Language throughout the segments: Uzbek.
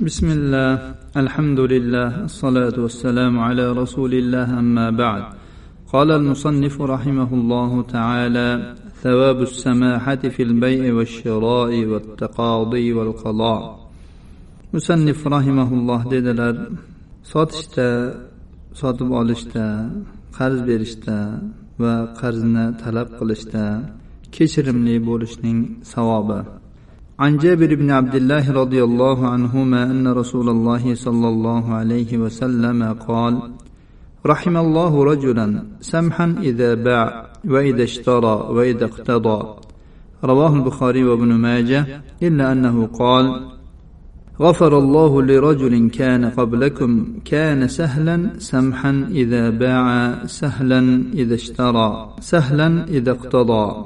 بسم الله الحمد لله الصلاة والسلام على رسول الله أما بعد قال المصنف رحمه الله تعالى ثواب السماحة في البيع والشراء والتقاضي والقضاء مصنف رحمه الله dedilar sotishda sotib olishda qarz berishda va qarzni talab qilishda kechirimli bo'lishning savobi عن جابر بن عبد الله رضي الله عنهما أن رسول الله صلى الله عليه وسلم قال رحم الله رجلا سمحا إذا باع وإذا اشترى وإذا اقتضى رواه البخاري وابن ماجه إلا أنه قال غفر الله لرجل كان قبلكم كان سهلا سمحا إذا باع سهلا إذا اشترى سهلا إذا اقتضى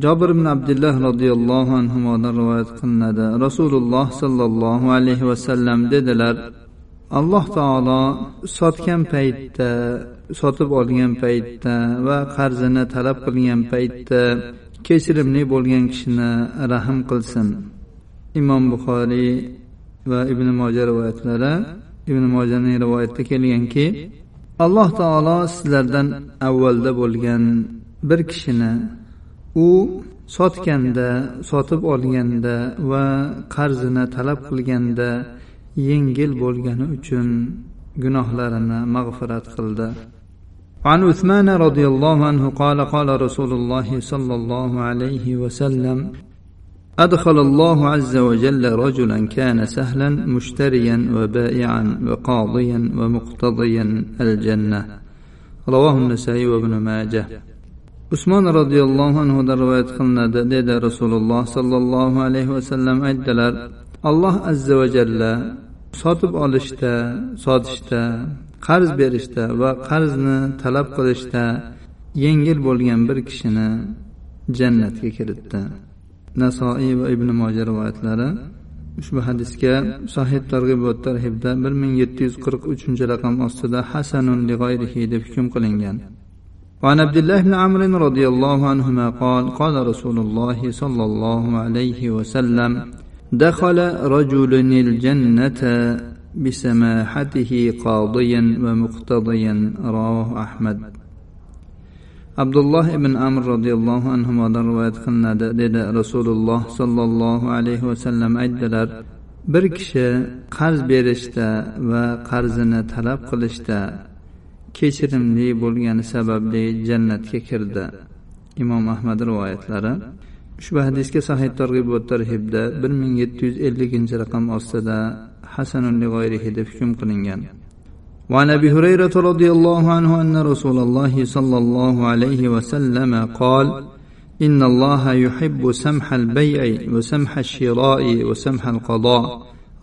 jobir ibn abdulloh roziyallohu anhudan rivoyat qilinadi. Rasululloh sollallohu alayhi vasallam dedilar alloh taolo sotgan paytda sotib olgan paytda va qarzini talab qilgan paytda kechirimli bo'lgan kishini rahm qilsin. Imom buxoriy va ibn moja rivoyatlari ibn mojaning rivoyatida kelganki alloh taolo sizlardan avvalda bo'lgan bir kishini u sotganda sotib olganda va qarzini talab qilganda yengil bo'lgani uchun gunohlarini mag'firat qildi عن عثمان رضي الله عنه قال قال رسول الله صلى الله عليه وسلم أدخل الله عز وجل رجلا كان سهلا مشتريا وبائعا وقاضيا ومقتضيا الجنة رواه النسائي وابن ماجه usmon roziyallohu anhudan rivoyat qilinadi dedi rasululloh sollallohu alayhi vasallam aytdilar alloh azza va jalla sotib olishda sotishda qarz berishda va qarzni talab qilishda yengil bo'lgan bir kishini jannatga kiritdi. Nasoiy va ibn moja rivoyatlari ushbu hadisga sahih targ'ibot tarhibda bir ming yetti yuz qirq uchinchi raqam ostida hasanun deb hukm qilingan. وعن عبد الله بن عمرو رضي الله عنهما قال قال رسول الله صلى الله عليه وسلم دخل رجل الجنة بسماحته قاضيا ومقتضيا رواه أحمد عبد الله بن عمرو رضي الله عنهما رواية قلنا dedi rasululloh sollallohu alayhi vasallam aytdilar bir kishi qarz berishda va qarzini talab qilishda kechirimli bo'lgani sababli jannatga kirdi imom ahmad rivoyatlari ushbu hadisga sahih targ'ib va tarhibda bir ming yetti yuz elliginchi raqam ostida hasanun lig'oyrihi deb hukm qilingan وعن ابي هريره رضي الله عنه ان رسول الله صلى الله عليه وسلم قال ان الله يحب سمح البيع وسمح الشراء وسمح القضاء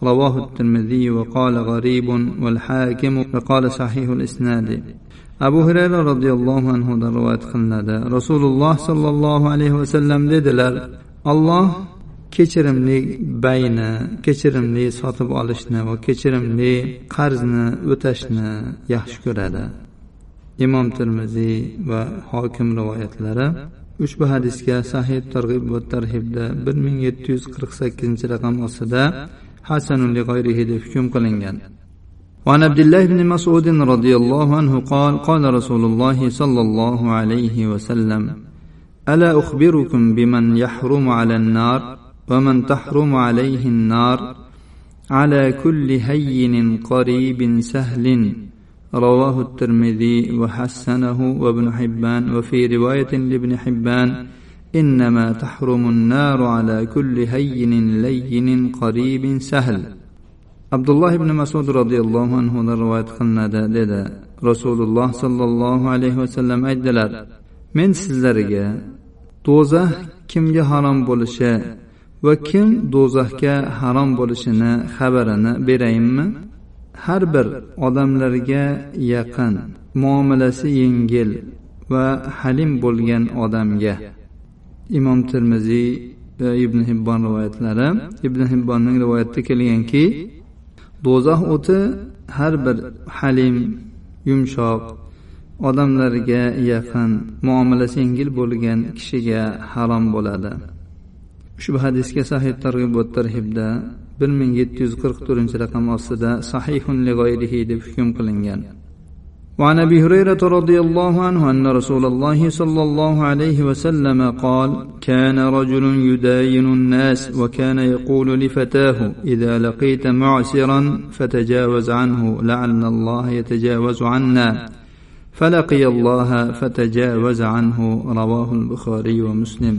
رواه الترمذي وقال غريب والحاكم وقال صحيح الإسناد أبو هريرة رضي الله عنه رواية قلنada rasululloh sollallohu alayhi vasallam dedilar alloh kechirimli bayni kechirimli sotib olishni va kechirimli qarzni o'tashni yaxshi ko'radi imom termiziy va hokim rivoyatlari ushbu hadisga sahih targ'ib va tarhibda bir ming yetti yuz qirq sakkizinchi raqam ostida حسن لغيره لحكم قلنجان. وعن عبد الله بن مسعود رضي الله عنه قال قال رسول الله صلى الله عليه وسلم ألا أخبركم بمن يحرم على النار ومن تحرم عليه النار؟ على كل هين قريب سهل رواه الترمذي وحسنه وابن حبان وفي رواية لابن حبان إنما تحرم النار على كل هين لين قريب سهل عبد الله بن مسعود رضي الله عنه رواية قلنada dedi rasululloh sollallohu alayhi vasallam aytdilar men sizlarga do'zax kimga harom bo'lishi va kim do'zaxga harom bo'lishini xabarini berayinmi har bir odamlarga yaqin muomalasi yengil va halim bo'lgan odamga imom termiziy va ibn hibbon rivoyatlari. Ibn hibbonning rivoyatida kelganki do'zax o'ti har bir halim yumshoq odamlarga yaqin muomalasi yengil bo'lgan kishiga harom bo'ladi. Ushbu hadisga sahih targ'ib va tarhibda bir ming yetti yuz qirq to'rtinchi raqam ostida sahihun deb hukm qilingan. وعن أبي هريرة رضي الله عنه أن رسول الله صلى الله عليه وسلم قال كان رجل يداين الناس وكان يقول لفتاه إذا لقيت معسرا فتجاوز عنه لعل الله يتجاوز عنا. فلقي الله فتجاوز عنه رواه البخاري ومسلم.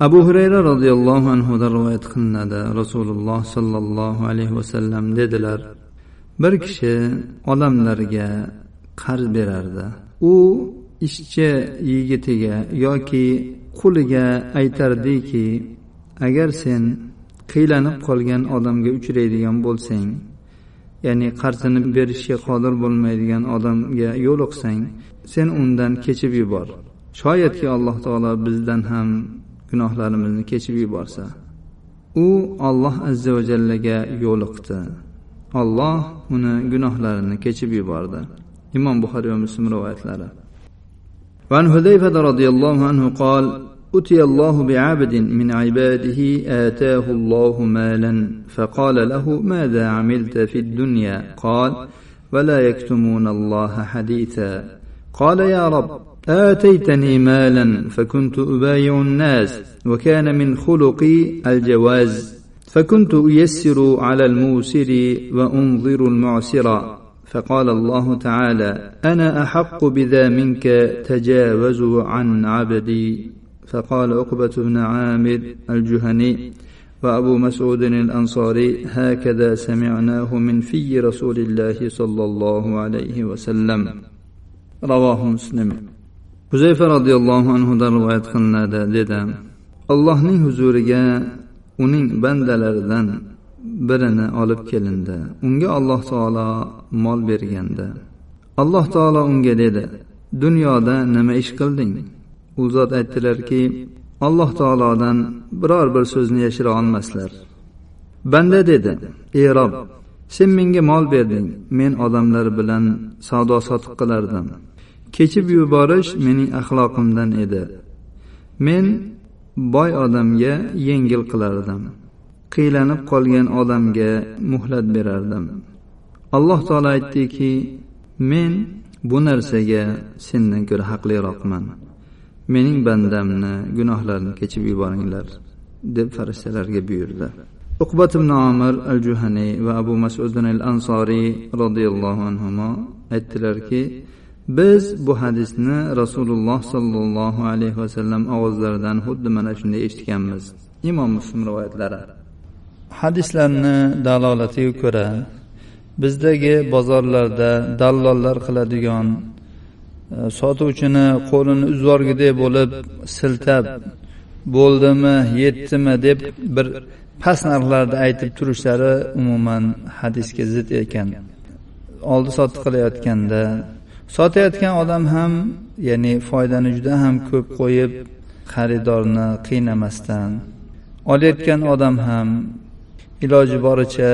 abu hurayra roziyallohu anhudan rivoyat qilinadi rasululloh sollallohu alayhi vasallam dedilar bir kishi odamlarga qarz berardi. U ishchi yigitiga yoki quliga aytardiki agar sen qiylanib qolgan odamga uchraydigan bo'lsang ya'ni qarzini berishga qodir bo'lmaydigan odamga yo'liqsang sen undan kechib yubor. Shoyatki alloh taolo bizdan ham gunohlarimizni kechib yuborsa. U olloh azza va jallaga yo'liqdi olloh uni gunohlarini kechib yubordi. Imom buxoriy va muslim rivoyatlari وعن حذيفة رضي الله عنه قال أتي الله بعبد من عباده آتاه الله مالا فقال له ماذا عملت في الدنيا؟ قال ولا يكتمون الله حديثا. قال يا رب آتيتني مالا فكنت أبايع الناس وكان من خلقي الجواز فكنت أيسر على الموسر وأنظر المعسر. فقال الله تعالى أنا أحق بذا منك تجاوزوا عن عبدي. فقال عقبة بن عامر الجهني وأبو مسعود الأنصاري هكذا سمعناه من في رسول الله صلى الله عليه وسلم. رواه مسلم. huzayfa roziyallohu anhudan rivoyat qilinadi dedi allohning huzuriga uning bandalaridan birini olib kelindi. Unga alloh taolo mol bergandi. Alloh taolo unga dedi dunyoda nima ish qilding? U zot aytdilarki alloh taolodan biror bir so'zni yashira olmaslar. Banda dedi ey rob sen menga mol berding. Men odamlar bilan savdo sotiq qilardim. Kechib yuborish mening axloqimdan edi. Men boy odamga yengil qilardim. Qiylanib qolgan odamga muhlat berardim. Alloh taolo aytdiki men bu narsaga sendan ko'ra haqliroqman. Mening bandamni gunohlarini kechib yuboringlar deb farishtalarga buyurdi. Uqbat ibn omir al juhaniy va abu masudin al ansoriy roziyallohu anhu aytdilarki biz bu hadisni rasululloh sollallohu alayhi vasallam ovozlaridan xuddi mana shunday eshitganmiz. Imom muslim rivoyatlari. Hadislarni dalolatiga ko'ra bizdagi bozorlarda dallollar qiladigan e, sotuvchini qo'lini uzvorgidek bo'lib siltab bo'ldimi yetdimi deb bir past narxlarda aytib turishlari umuman hadisga zid ekan. Oldi sotdi qilayotganda sotayotgan odam ham ya'ni foydani juda ham ko'p qo'yib xaridorni qiynamasdan olayotgan odam ham iloji boricha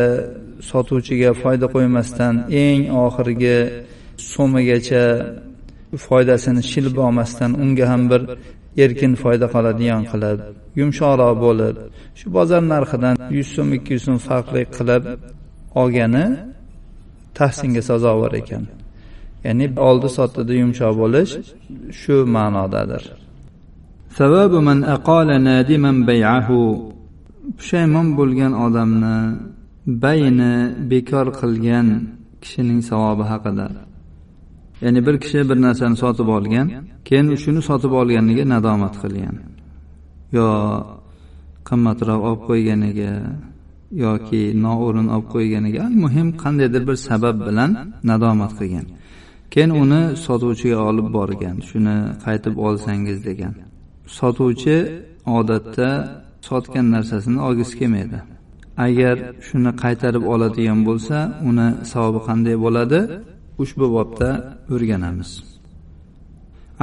sotuvchiga foyda qo'ymasdan eng oxirgi so'migacha foydasini shilib olmasdan unga ham bir erkin foyda qoladigan qilib yumshoqroq bo'lib shu bozor narxidan yuz so'm ikki yuz so'm farqli qilib olgani tahsinga sazovor ekan. Ya'ni oldi sotdida yumshoq bo'lish shu ma'nodadir. Pushaymon bo'lgan odamni bayni bekor qilgan kishining savobi haqida. Ya'ni bir kishi bir narsani sotib olgan keyin shuni sotib olganiga nadomat qilgan. Yo qimmatroq olib qo'yganiga yoki noo'rin olib qo'yganiga al muhim qandaydir bir sabab bilan nadomat qilgan. Keyin uni sotuvchiga olib borgan shuni qaytib olsangiz degan. Sotuvchi odatda sotgan narsasini olgisi kelmaydi agar shuni qaytarib oladigan bo'lsa uni savobi qanday bo'ladi ushbu bobda o'rganamiz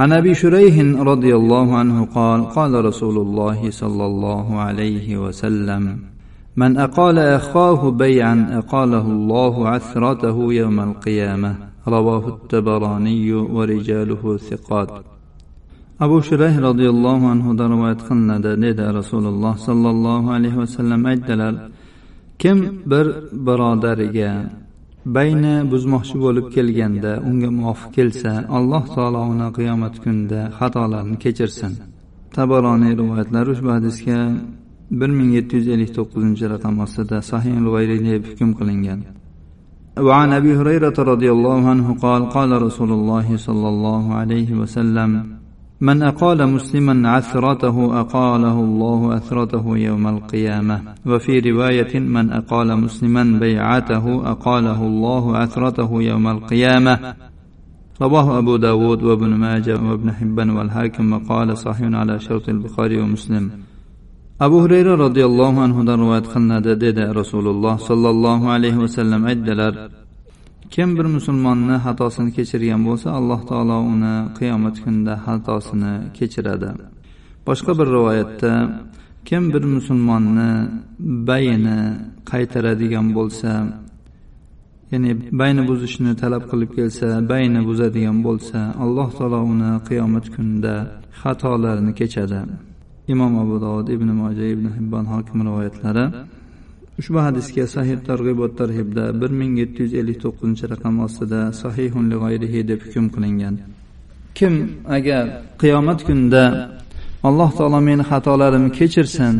عن ابي شريح رضي الله عنه قال قال رسول الله صلى الله عليه وسلم من اقال اخاه بيعا اقاله الله عثرته يوم القيامه رواه التبراني ورجاله ثقات abu shurayh roziyallohu anhudan rivoyat qilinadi dedi rasululloh sollallohu alayhi vasallam aytdilar kim bir birodariga bayni buzmoqchi bo'lib kelganda unga muvofiq kelsa alloh taolo uni qiyomat kunida xatolarini kechirsin tabaroniy rivoyatlari ushbu hadisga bir ming yetti yuz ellik to'qqizinchi raqam ostida sahih deb hukm qilingan وعن ابي هريره رضي الله عنه قال قال رسول الله صلى الله عليه وسلم من أقال مسلما عثرته أقاله الله أثرته يوم القيامة. وفي رواية من أقال مسلما بيعته أقاله الله أثرته يوم القيامة. رواه أبو داود وابن ماجه وابن حبان والحاكم وقال صحيح على شرط البخاري ومسلم. abu hurayra roziyallohu anhudan rivoyat qilinadi dedi rasululloh sollallohu alayhi vasallam aytdilar kim bir musulmonni xatosini kechirgan bo'lsa alloh taolo uni qiyomat kunida xatosini kechiradi. Boshqa bir rivoyatda kim bir musulmonni bayini qaytaradigan bo'lsa ya'ni bayni buzishni talab qilib kelsa bayni buzadigan bo'lsa alloh taolo uni qiyomat kunida xatolarini kechadi. Imom abu dovud ibn moja ibn hibbon hokim rivoyatlari ushbu hadisga sahih targ'ibot tarhibda bir ming yetti yuz ellik to'qqizinchi raqam ostida sahihun g'ayrihi deb hukm qilingan. Kim agar qiyomat kunida alloh taolo meni xatolarimni kechirsin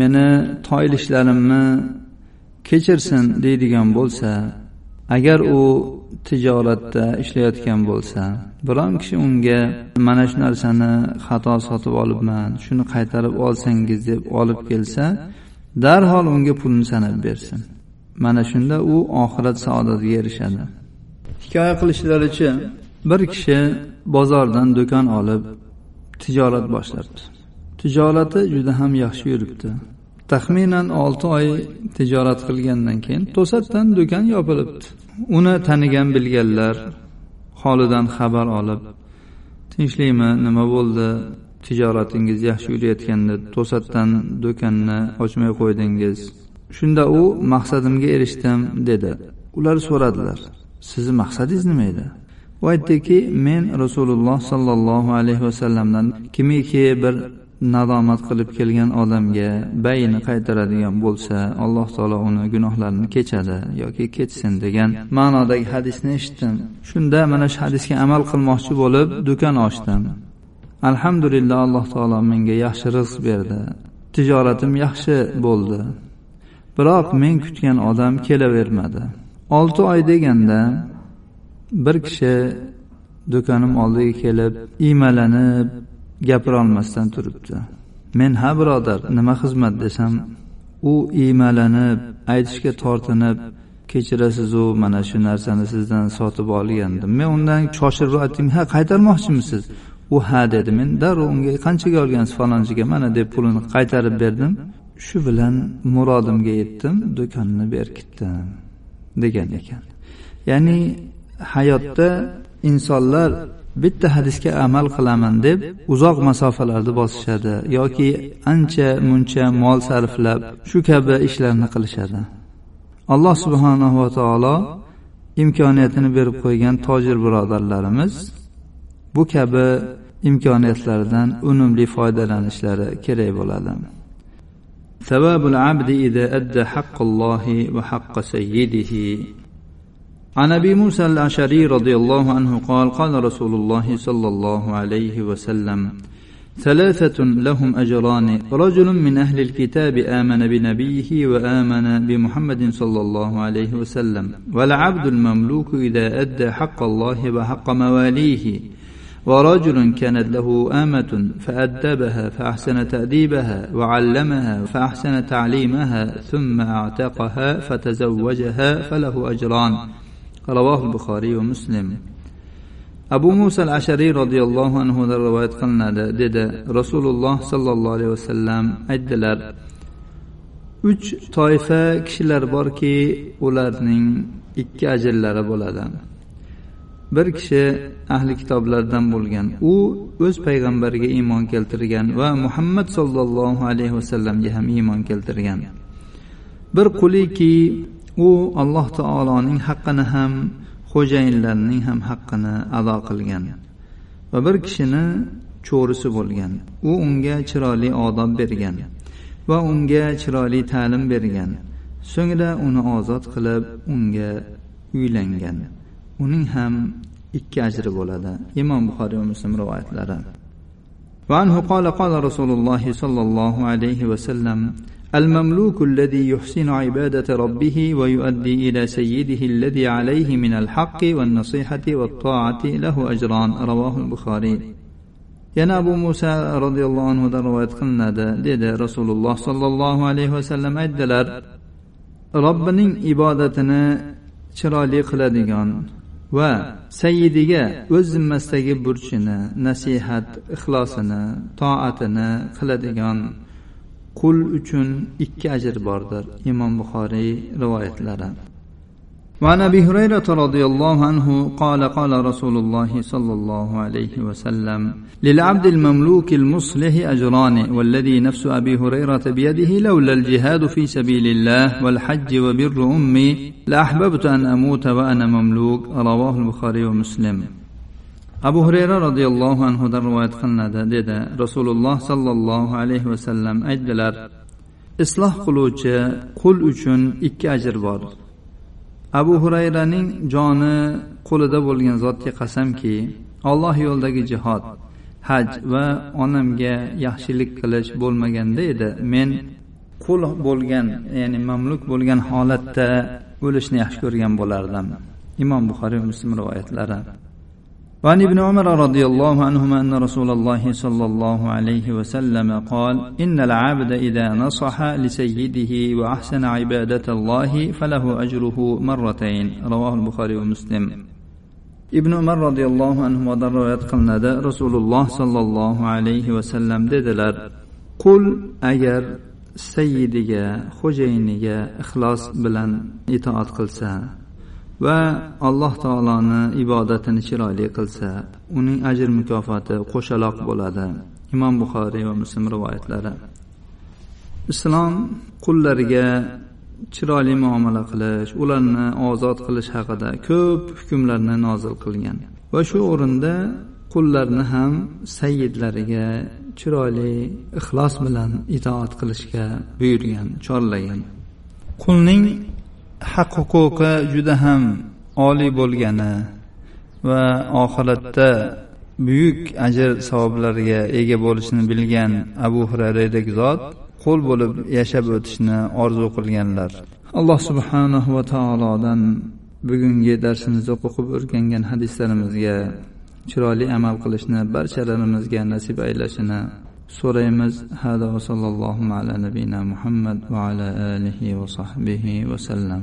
meni toyilishlarimni kechirsin deydigan bo'lsa agar u tijoratda ishlayotgan bo'lsa biron kishi unga mana shu narsani xato sotib olibman shuni qaytarib olsangiz deb olib kelsa darhol unga pulni sanab bersin. Mana shunda u oxirat saodatiga erishadi. Hikoya qilishlaricha bir kishi bozordan do'kon olib tijorat boshlabdi tijorati juda ham yaxshi yuribdi. Taxminan olti oy tijorat qilgandan keyin to'satdan do'kon yopilibdi. Uni tanigan bilganlar holidan xabar olib tinchlikmi? Nima bo'ldi? Tijoratingiz yaxshi yurayotganda to'satdan do'konni ochmay qo'ydingiz. Shunda u maqsadimga erishdim dedi. Ular so'radilar sizni maqsadingiz nima edi? U aytdiki men rasululloh sollallohu alayhi vasallamdan kimiki bir nadomat qilib kelgan odamga bayini qaytaradigan bo'lsa alloh taolo uni gunohlarini kechadi yoki kechsin degan ma'nodagi hadisni eshitdim. Shunda mana shu hadisga amal qilmoqchi bo'lib do'kon ochdim. Alhamdulillah alloh taolo menga yaxshi rizq berdi. Tijoratim yaxshi bo'ldi. Biroq men kutgan odam kelavermadi. Olti oy deganda bir kishi do'konim oldiga kelib iymalanib gapirolmasdan turibdi. Men ha birodar nima xizmat? desam u iymalanib aytishga tortinib kechirasizu mana shu narsani sizdan sotib olgandim. Men undan shoshilib aytdim ha qaytarmoqchimisiz? U ha dedi men darrov unga qanchaga olgansiz falonchiga mana deb pulini qaytarib berdim. Shu bilan murodimga yetdim do'konni berkitdim degan ekan. Ya'ni hayotda insonlar bitta hadisga amal qilaman deb uzoq masofalarni bosishadi yoki ancha muncha mol sarflab shu kabi ishlarni qilishadi. Alloh subhanahu va taolo imkoniyatini berib qo'ygan tojir birodarlarimiz bu kabi imkoniyatlardan unumli foydalanishlari kerak bo'ladi. ثواب العبد إذا أدى حق الله وحق سيده عن ابي موسى الاشعري رضي الله عنه قال قال رسول الله صلى الله عليه وسلم ثلاثة لهم أجران رجل من أهل الكتاب آمن بنبيه وآمن بمحمد صلى الله عليه وسلم والعبد المملوك إذا أدى حق الله وحق مواليه ورجل كانت له آمة فأدبها فأحسن تأديبها وعلمها فأحسن تعليمها ثم أعتقها فتزوجها فله أجران رواه البخاري ومسلم abu muso al ashariy roziyallohu anhudan rivoyat qilinadi dedi rasululloh sollallohu alayhi vasallam aytdilar uch toifa kishilar borki ularning ikki ajrlari bo'ladi Bir kishi ahli kitoblardan bo'lgan. U o'z payg'ambariga iymon keltirgan va muhammad sollallohu alayhi vasallamga ham iymon keltirgan. Bir quliki u alloh taoloning haqqini ham xo'jayinlarning ham haqqini ado qilgan va bir kishini cho'risi bo'lgan. U unga chiroyli odob bergan va unga chiroyli ta'lim bergan. So'ngra uni ozod qilib unga uylangan. uning ham ikki ajri bo'ladi. Imom buxoriy va muslim rivoyatlari. وعنه قال قال رسول الله صلى الله عليه وسلم المملوك الذي يحسن عبادة ربه ويؤدي إلى سيده الذي عليه من الحق والنصيحة والطاعة له أجران رواه البخاري يَنَا أبو موسى رضي الله عنه دروات قلنا ده رسول الله صلى الله عليه وسلم أدلر ربنا إبادتنا شرالي va sayyidiga o'z zimmasidagi burchini nasihat ixlosini toatini qiladigan qul uchun ikki ajr bordir imom buxoriy rivoyatlari. وعن أبي هريرة رضي الله عنه قال قال رسول الله صلى الله عليه وسلم للعبد المملوك المصلح أجران والذي نفس أبي هريرة بيده لولا الجهاد في سبيل الله والحج وبر أمي لأحببت أن أموت وأنا مملوك رواه البخاري ومسلم. abu hurayra roziyallohu anhudan rivoyat qilinadi dedi rasululloh sollallohu alayhi vasallam aytdilar isloh qiluvchi qul uchun ikki ajr bor. Abu hurayraning joni qo'lida bo'lgan zotga qasamki alloh yo'lidagi jihod haj va onamga yaxshilik qilish bo'lmaganda edi. Men qul bo'lgan ya'ni mamluk bo'lgan holatda o'lishni yaxshi ko'rgan bo'lardim. Imom buxoriy muslim rivoyatlari. وعن ابن عمر رضي الله عنهما أن رسول الله صلى الله عليه وسلم قال إن العبد إذا نصح لسيده وأحسن عبادة الله فله أجره مرتين رواه البخاري ومسلم ibn umar roziyallohu anhudan rivoyat qilinadi rasululloh sollallohu alayhi vasallam dedilar qul agar sayyidiga xo'jayiniga ixlos bilan itoat qilsa va alloh taoloni ibodatini chiroyli qilsa uning ajr mukofoti qo'shaloq bo'ladi. Imom buxoriy va muslim rivoyatlari. Islom qullariga chiroyli muomala qilish ularni ozod qilish haqida ko'p hukmlarni nozil qilgan. Va shu o'rinda qullarni ham sayyidlariga chiroyli ixlos bilan itoat qilishga buyurgan chorlagan. Qulning haq huquqi juda ham oliy bo'lgani va oxiratda buyuk ajr savoblarga ega bo'lishini bilgan abu hurayradek zot qo'l bo'lib yashab o'tishni orzu qilganlar. Alloh subhanahu va taolodan bugungi darsimizda o'qib o'rgangan hadislarimizga chiroyli amal qilishni barchalarimizga nasib aylashini so'raymiz. Hada va sallallohu ala nabiyina muhammad va ala alihi va sahbihi vasallam